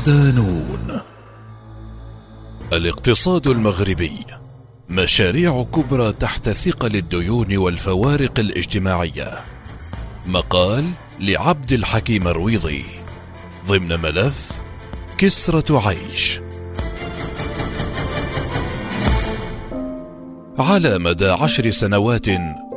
صدانون الاقتصاد المغربي. مشاريع كبرى تحت ثقل الديون والفوارق الاجتماعية. مقال لعبد الحكيم الرويضي. ضمن ملف كسرة عيش. على مدى عشر سنوات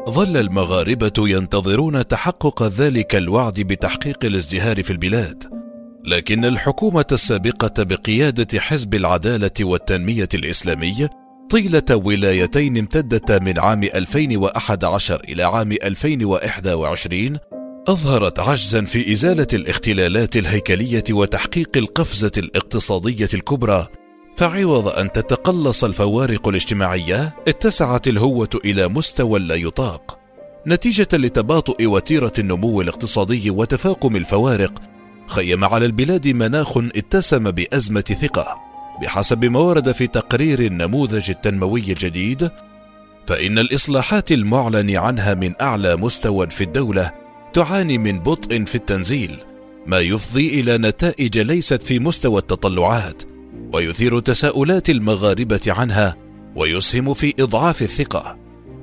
ظل المغاربة ينتظرون تحقق ذلك الوعد بتحقيق الازدهار في البلاد. لكن الحكومة السابقة بقيادة حزب العدالة والتنمية الإسلامي طيلة ولايتين امتدتا من عام 2011 إلى عام 2021 أظهرت عجزا في إزالة الاختلالات الهيكلية وتحقيق القفزة الاقتصادية الكبرى. فعوض أن تتقلص الفوارق الاجتماعية اتسعت الهوة إلى مستوى لا يطاق. نتيجة لتباطؤ وتيرة النمو الاقتصادي وتفاقم الفوارق خيم على البلاد مناخ اتسم بأزمة ثقة. بحسب ما ورد في تقرير النموذج التنموي الجديد فإن الإصلاحات المعلن عنها من أعلى مستوى في الدولة تعاني من بطء في التنزيل ما يفضي إلى نتائج ليست في مستوى التطلعات ويثير تساؤلات المغاربة عنها ويسهم في إضعاف الثقة.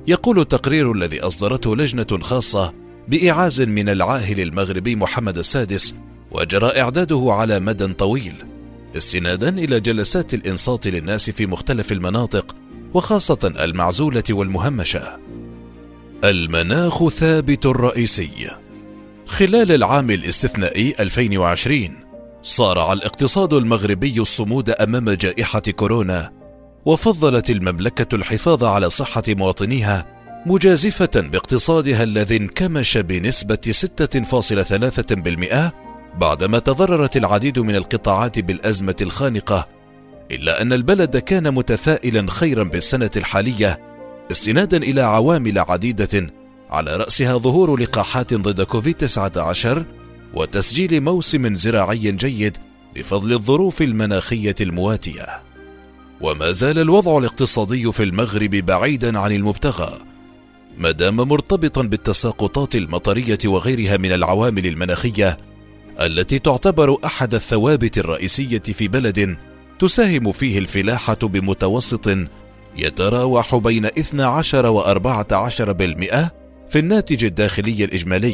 يقول التقرير الذي أصدرته لجنة خاصة بإعاز من العاهل المغربي محمد السادس وجرى إعداده على مدى طويل استنادا إلى جلسات الإنصات للناس في مختلف المناطق وخاصة المعزولة والمهمشة. المناخ ثابت رئيسي خلال العام الاستثنائي 2020 صارع الاقتصاد المغربي الصمود أمام جائحة كورونا وفضلت المملكة الحفاظ على صحة مواطنيها مجازفة باقتصادها الذي انكمش بنسبة 6.3% بعدما تضررت العديد من القطاعات بالأزمة الخانقة إلا أن البلد كان متفائلا خيرا بالسنة الحالية استنادا إلى عوامل عديدة على رأسها ظهور لقاحات ضد كوفيد 19 وتسجيل موسم زراعي جيد بفضل الظروف المناخية المواتية. وما زال الوضع الاقتصادي في المغرب بعيدا عن المبتغى ما دام مرتبطا بالتساقطات المطرية وغيرها من العوامل المناخية التي تعتبر أحد الثوابت الرئيسية في بلد تساهم فيه الفلاحه بمتوسط يتراوح بين 12 و 14% في الناتج الداخلي الإجمالي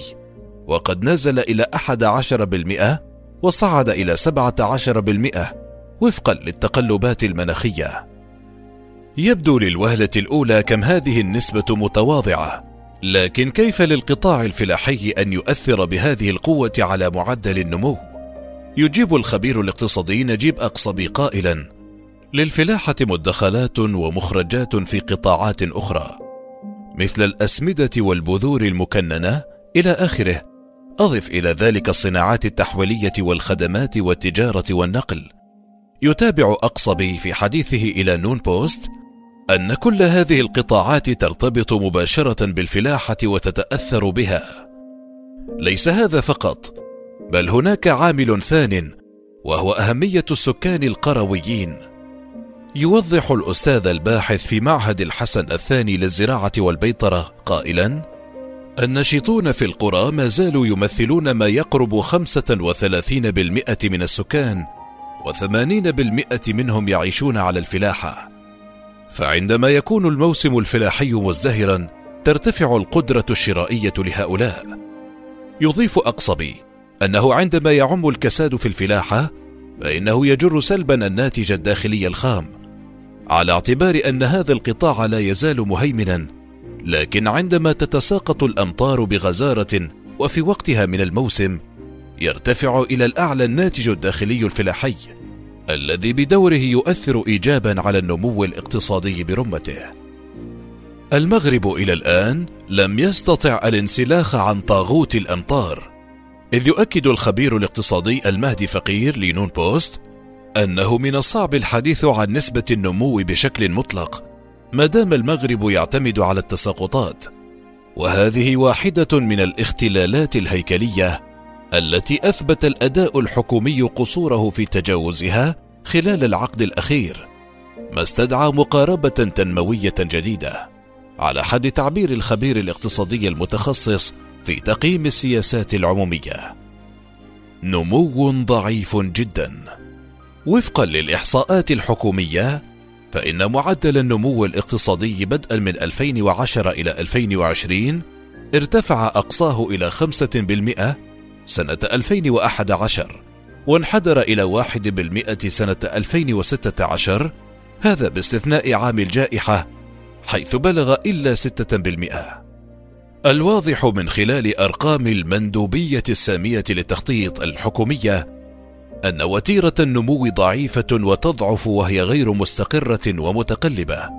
وقد نزل إلى 11% وصعد إلى 17% وفقا للتقلبات المناخية. يبدو للوهلة الأولى كم هذه النسبة متواضعة. لكن كيف للقطاع الفلاحي أن يؤثر بهذه القوة على معدل النمو؟ يجيب الخبير الاقتصادي نجيب اقصبي قائلا للفلاحة مدخلات ومخرجات في قطاعات أخرى مثل الأسمدة والبذور المكننة إلى آخره. أضف إلى ذلك الصناعات التحويلية والخدمات والتجارة والنقل. يتابع اقصبي في حديثه إلى نون بوست أن كل هذه القطاعات ترتبط مباشرة بالفلاحة وتتأثر بها. ليس هذا فقط بل هناك عامل ثان وهو أهمية السكان القرويين. يوضح الأستاذ الباحث في معهد الحسن الثاني للزراعة والبيطرة قائلا النشطون في القرى ما زالوا يمثلون ما يقرب 35% من السكان و80% منهم يعيشون على الفلاحة. فعندما يكون الموسم الفلاحي مزدهرا ترتفع القدرة الشرائية لهؤلاء. يضيف أقصبي أنه عندما يعم الكساد في الفلاحة فإنه يجر سلبا الناتج الداخلي الخام، على اعتبار أن هذا القطاع لا يزال مهيمنا، لكن عندما تتساقط الأمطار بغزارة وفي وقتها من الموسم يرتفع إلى الأعلى الناتج الداخلي الفلاحي الذي بدوره يؤثر ايجابا على النمو الاقتصادي برمته. المغرب إلى الآن لم يستطع الانسلاخ عن طاغوت الأمطار إذ يؤكد الخبير الاقتصادي المهدي فقير لنون بوست أنه من الصعب الحديث عن نسبة النمو بشكل مطلق ما دام المغرب يعتمد على التساقطات. وهذه واحدة من الاختلالات الهيكلية التي أثبت الأداء الحكومي قصوره في تجاوزها خلال العقد الأخير ما استدعى مقاربة تنموية جديدة على حد تعبير الخبير الاقتصادي المتخصص في تقييم السياسات العمومية. نمو ضعيف جدا. وفقا للإحصاءات الحكومية فإن معدل النمو الاقتصادي بدءا من 2010 إلى 2020 ارتفع أقصاه إلى 5% سنة 2011 وانحدر إلى 1% سنة 2016 هذا باستثناء عام الجائحة حيث بلغ إلا 6%. الواضح من خلال أرقام المندوبية السامية للتخطيط الحكومية أن وتيرة النمو ضعيفة وتضعف وهي غير مستقرة ومتقلبة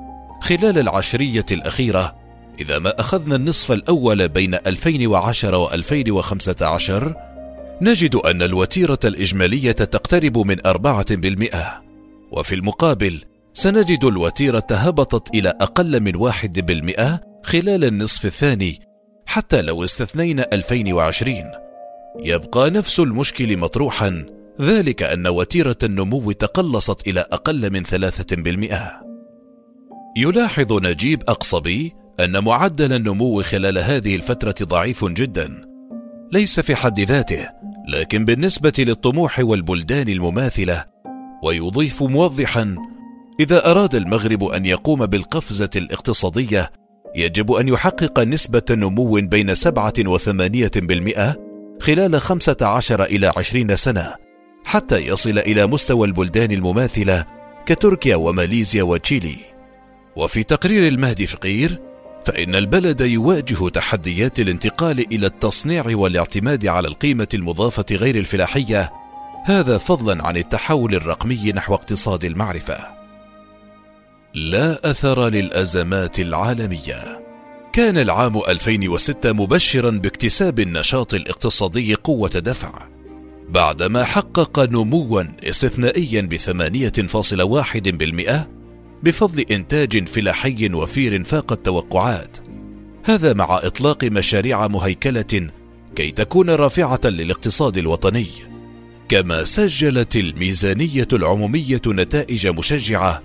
خلال العشرية الأخيرة إذا ما أخذنا النصف الأول بين 2010 و 2015 نجد أن الوتيرة الإجمالية تقترب من 4% وفي المقابل سنجد الوتيرة هبطت إلى أقل من 1% خلال النصف الثاني حتى لو استثنينا 2020 يبقى نفس المشكل مطروحا ذلك أن وتيرة النمو تقلصت إلى أقل من 3%. يلاحظ نجيب أقصبي أن معدل النمو خلال هذه الفترة ضعيف جدا. ليس في حد ذاته لكن بالنسبة للطموح والبلدان المماثلة ويضيف موضحا إذا أراد المغرب أن يقوم بالقفزة الاقتصادية يجب أن يحقق نسبة نمو بين سبعة وثمانية بالمئة خلال خمسة عشر إلى عشرين سنة حتى يصل إلى مستوى البلدان المماثلة كتركيا وماليزيا وتشيلي. وفي تقرير المهدي فقير فإن البلد يواجه تحديات الانتقال إلى التصنيع والاعتماد على القيمة المضافة غير الفلاحية هذا فضلا عن التحول الرقمي نحو اقتصاد المعرفة. لا أثر للأزمات العالمية. كان العام 2006 مبشرا باكتساب النشاط الاقتصادي قوة دفع. بعدما حقق نموا استثنائيا بثمانية فاصلة واحد بالمئة بفضل إنتاج فلاحي وفير فاق التوقعات هذا مع إطلاق مشاريع مهيكلة كي تكون رافعة للاقتصاد الوطني كما سجلت الميزانية العمومية نتائج مشجعة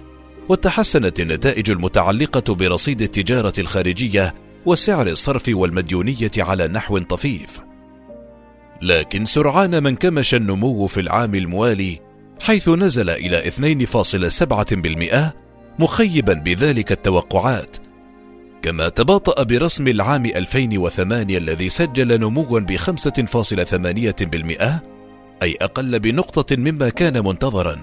وتحسنت النتائج المتعلقة برصيد التجارة الخارجية وسعر الصرف والمديونية على نحو طفيف. لكن سرعان ما انكمش النمو في العام الموالي حيث نزل إلى 2.7% مخيبا بذلك التوقعات. كما تباطأ برسم العام 2008 الذي سجل نموا ب 5.8% أي أقل بنقطة مما كان منتظرا.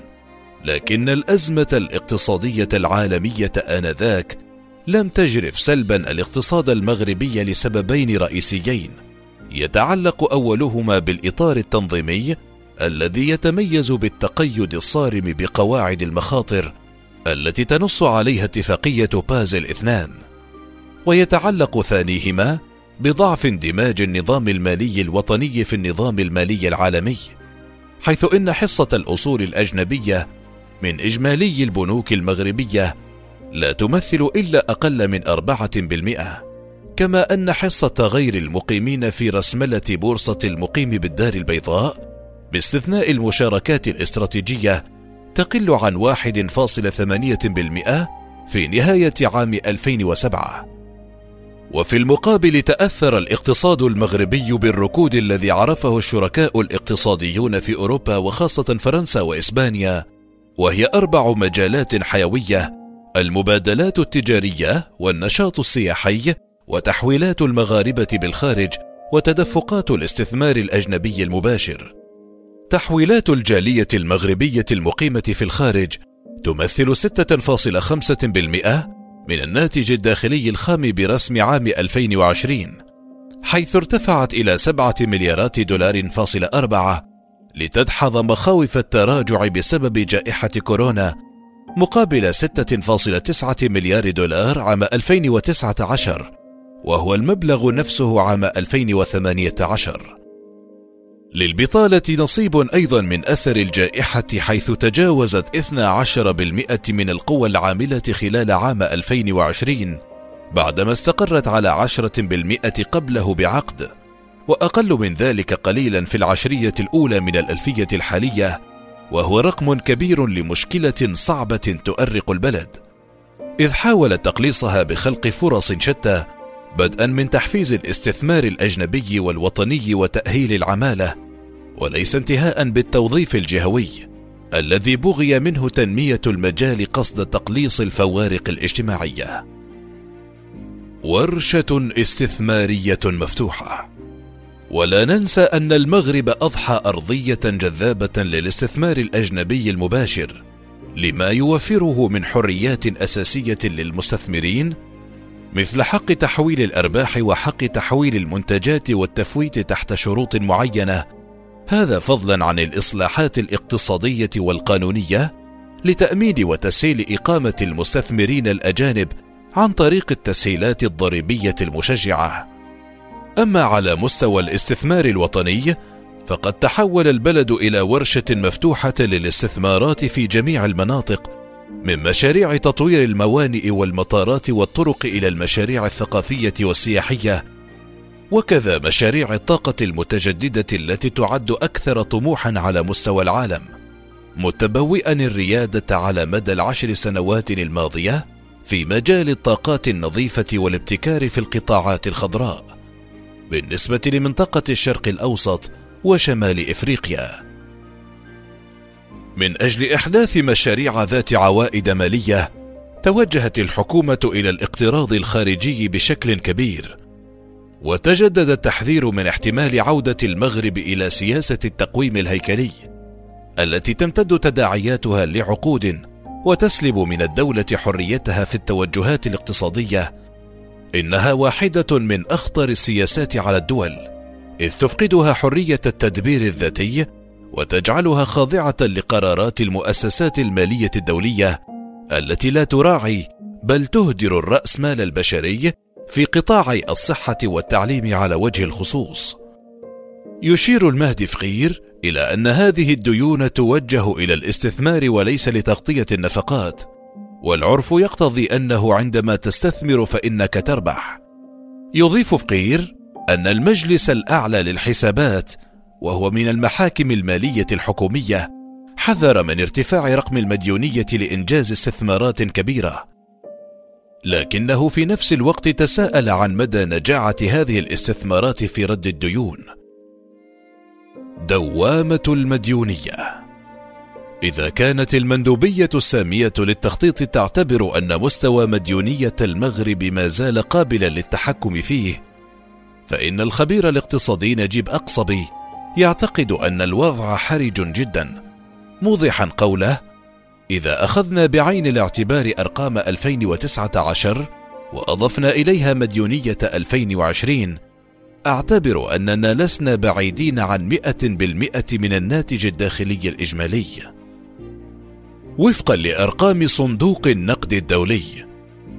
لكن الأزمة الاقتصادية العالمية آنذاك لم تجرف سلبا الاقتصاد المغربي لسببين رئيسيين يتعلق أولهما بالإطار التنظيمي الذي يتميز بالتقيد الصارم بقواعد المخاطر التي تنص عليها اتفاقية بازل اثنان ويتعلق ثانيهما بضعف اندماج النظام المالي الوطني في النظام المالي العالمي حيث إن حصة الأصول الأجنبية من إجمالي البنوك المغربية لا تمثل إلا أقل من أربعة بالمئة كما أن حصة غير المقيمين في رسملة بورصة المقيم بالدار البيضاء باستثناء المشاركات الاستراتيجية تقل عن واحد فاصل ثمانية بالمئة في نهاية عام 2007 وفي المقابل تأثر الاقتصاد المغربي بالركود الذي عرفه الشركاء الاقتصاديون في أوروبا وخاصة فرنسا وإسبانيا وهي أربع مجالات حيوية المبادلات التجارية والنشاط السياحي وتحويلات المغاربة بالخارج وتدفقات الاستثمار الأجنبي المباشر. تحويلات الجالية المغربية المقيمة في الخارج تمثل 6.5% من الناتج الداخلي الخام برسم عام 2020 حيث ارتفعت إلى 7 مليارات دولار فاصل أربعة لتدحض مخاوف التراجع بسبب جائحة كورونا مقابل 6.9 مليار دولار عام 2019 وهو المبلغ نفسه عام 2018 للبطالة نصيب أيضا من أثر الجائحة حيث تجاوزت 12% من القوى العاملة خلال عام 2020 بعدما استقرت على 10% قبله بعقد. وأقل من ذلك قليلا في العشرية الأولى من الألفية الحالية وهو رقم كبير لمشكلة صعبة تؤرق البلد. إذ حاول تقليصها بخلق فرص شتى بدءا من تحفيز الاستثمار الأجنبي والوطني وتأهيل العمالة وليس انتهاء بالتوظيف الجهوي الذي بغي منه تنمية المجال قصد تقليص الفوارق الاجتماعية. ورشة استثمارية مفتوحة. ولا ننسى أن المغرب أضحى أرضية جذابة للاستثمار الأجنبي المباشر لما يوفره من حريات أساسية للمستثمرين مثل حق تحويل الأرباح وحق تحويل المنتجات والتفويت تحت شروط معينة. هذا فضلا عن الإصلاحات الاقتصادية والقانونية لتأمين وتسهيل إقامة المستثمرين الأجانب عن طريق التسهيلات الضريبية المشجعة. أما على مستوى الاستثمار الوطني فقد تحول البلد إلى ورشة مفتوحة للاستثمارات في جميع المناطق من مشاريع تطوير الموانئ والمطارات والطرق إلى المشاريع الثقافية والسياحية وكذا مشاريع الطاقة المتجددة التي تعد أكثر طموحا على مستوى العالم. متبوئا الريادة على مدى العشر سنوات الماضية في مجال الطاقات النظيفة والابتكار في القطاعات الخضراء بالنسبة لمنطقة الشرق الأوسط وشمال إفريقيا. من أجل إحداث مشاريع ذات عوائد مالية توجهت الحكومة إلى الاقتراض الخارجي بشكل كبير وتجدد التحذير من احتمال عودة المغرب إلى سياسة التقويم الهيكلي التي تمتد تداعياتها لعقود وتسلب من الدولة حريتها في التوجهات الاقتصادية. إنها واحدة من أخطر السياسات على الدول إذ تفقدها حرية التدبير الذاتي وتجعلها خاضعة لقرارات المؤسسات المالية الدولية التي لا تراعي بل تهدر الرأس مال البشري في قطاعي الصحة والتعليم على وجه الخصوص. يشير المهدي فقير إلى أن هذه الديون توجه إلى الاستثمار وليس لتغطية النفقات والعرف يقتضي أنه عندما تستثمر فإنك تربح. يضيف فقير أن المجلس الأعلى للحسابات وهو من المحاكم المالية الحكومية حذر من ارتفاع رقم المديونية لإنجاز استثمارات كبيرة. لكنه في نفس الوقت تساءل عن مدى نجاعة هذه الاستثمارات في رد الديون. دوامة المديونية. إذا كانت المندوبية السامية للتخطيط تعتبر أن مستوى مديونية المغرب ما زال قابلا للتحكم فيه فإن الخبير الاقتصادي نجيب أقصبي يعتقد أن الوضع حرج جدا. موضحا قوله إذا أخذنا بعين الاعتبار أرقام 2019 وأضفنا إليها مديونية 2020 أعتبر أننا لسنا بعيدين عن 100 بالمئة من الناتج الداخلي الإجمالي. وفقا لأرقام صندوق النقد الدولي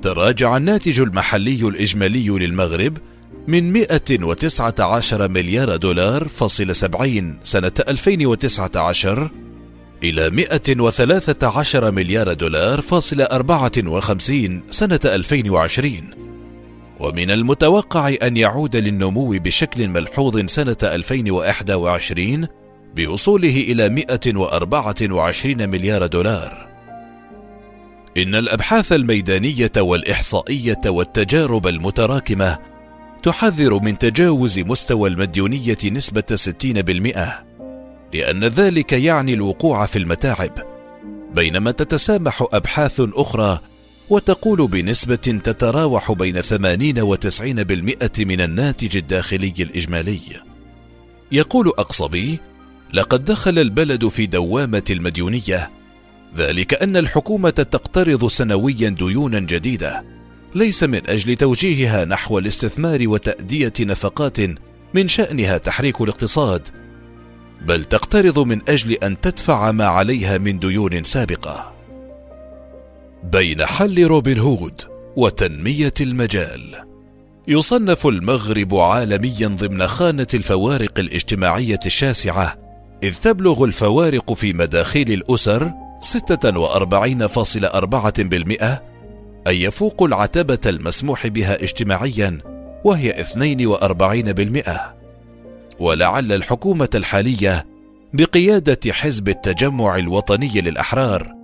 تراجع الناتج المحلي الإجمالي للمغرب من 119 مليار دولار فاصل 70 سنة 2019 إلى 113 مليار دولار فاصل 54 سنة 2020 ومن المتوقع أن يعود للنمو بشكل ملحوظ سنة 2021 بوصوله إلى 124 مليار دولار. إن الأبحاث الميدانية والإحصائية والتجارب المتراكمة تحذر من تجاوز مستوى المديونية نسبة 60% لأن ذلك يعني الوقوع في المتاعب بينما تتسامح أبحاث أخرى وتقول بنسبة تتراوح بين 80 و 90% من الناتج الداخلي الإجمالي. يقول أقصبي: لقد دخل البلد في دوامة المديونية، ذلك أن الحكومة تقترض سنويا ديونا جديدة، ليس من أجل توجيهها نحو الاستثمار وتأدية نفقات من شأنها تحريك الاقتصاد بل تقترض من أجل أن تدفع ما عليها من ديون سابقة. بين حل روبن هود وتنمية المجال يصنف المغرب عالميا ضمن خانة الفوارق الاجتماعية الشاسعة إذ تبلغ الفوارق في مداخيل الأسر 46.4% أي يفوق العتبة المسموح بها اجتماعيا وهي 42% ولعل الحكومة الحالية بقيادة حزب التجمع الوطني للأحرار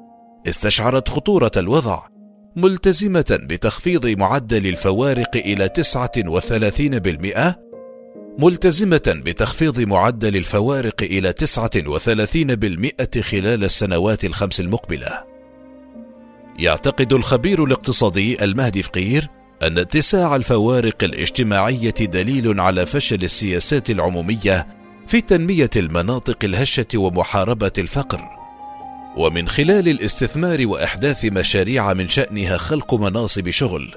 استشعرت خطورة الوضع ملتزمة بتخفيض معدل الفوارق إلى 39% ملتزمة بتخفيض معدل الفوارق إلى 39% خلال السنوات الخمس المقبلة. يعتقد الخبير الاقتصادي المهدي فقير أن اتساع الفوارق الاجتماعية دليل على فشل السياسات العمومية في تنمية المناطق الهشة ومحاربة الفقر. ومن خلال الاستثمار وإحداث مشاريع من شأنها خلق مناصب شغل.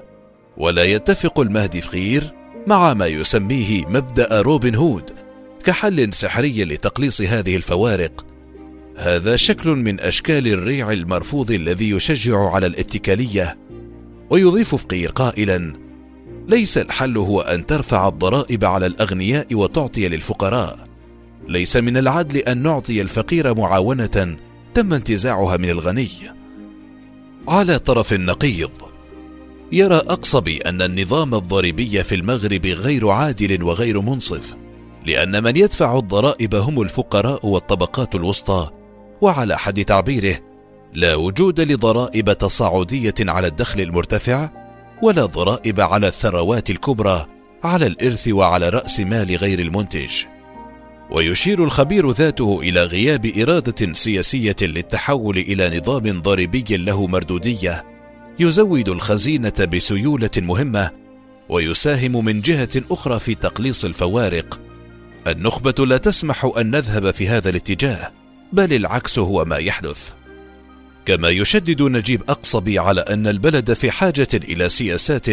ولا يتفق المهدي فقير مع ما يسميه مبدأ روبن هود كحل سحري لتقليص هذه الفوارق هذا شكل من أشكال الريع المرفوض الذي يشجع على الاتكالية ويضيف فقير قائلا ليس الحل هو أن ترفع الضرائب على الأغنياء وتعطي للفقراء. ليس من العدل أن نعطي الفقير معاونة تم انتزاعها من الغني. على طرف النقيض يرى أقصبي أن النظام الضريبي في المغرب غير عادل وغير منصف لأن من يدفع الضرائب هم الفقراء والطبقات الوسطى. وعلى حد تعبيره لا وجود لضرائب تصاعدية على الدخل المرتفع ولا ضرائب على الثروات الكبرى على الإرث وعلى رأس مال غير المنتج. ويشير الخبير ذاته إلى غياب إرادة سياسية للتحول إلى نظام ضريبي له مردودية يزود الخزينة بسيولة مهمة ويساهم من جهة أخرى في تقليص الفوارق. النخبة لا تسمح أن نذهب في هذا الاتجاه. بل العكس هو ما يحدث. كما يشدد نجيب أقصبي على أن البلد في حاجة إلى سياسات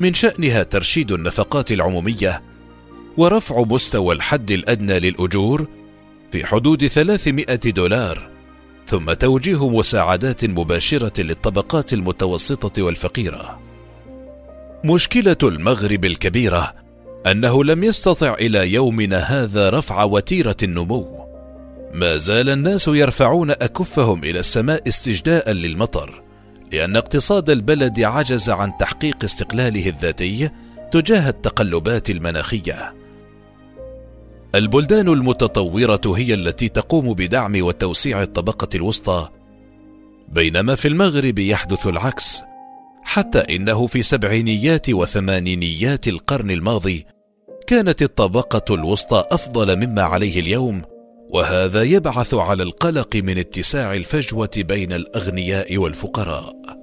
من شأنها ترشيد النفقات العمومية ورفع مستوى الحد الأدنى للأجور في حدود 300 دولار ثم توجيه مساعدات مباشرة للطبقات المتوسطة والفقيرة. مشكلة المغرب الكبيرة أنه لم يستطع إلى يومنا هذا رفع وتيرة النمو. ما زال الناس يرفعون أكفهم إلى السماء استجداء للمطر لأن اقتصاد البلد عجز عن تحقيق استقلاله الذاتي تجاه التقلبات المناخية. البلدان المتطورة هي التي تقوم بدعم وتوسيع الطبقة الوسطى، بينما في المغرب يحدث العكس، حتى إنه في سبعينيات وثمانينيات القرن الماضي كانت الطبقة الوسطى أفضل مما عليه اليوم، وهذا يبعث على القلق من اتساع الفجوة بين الأغنياء والفقراء.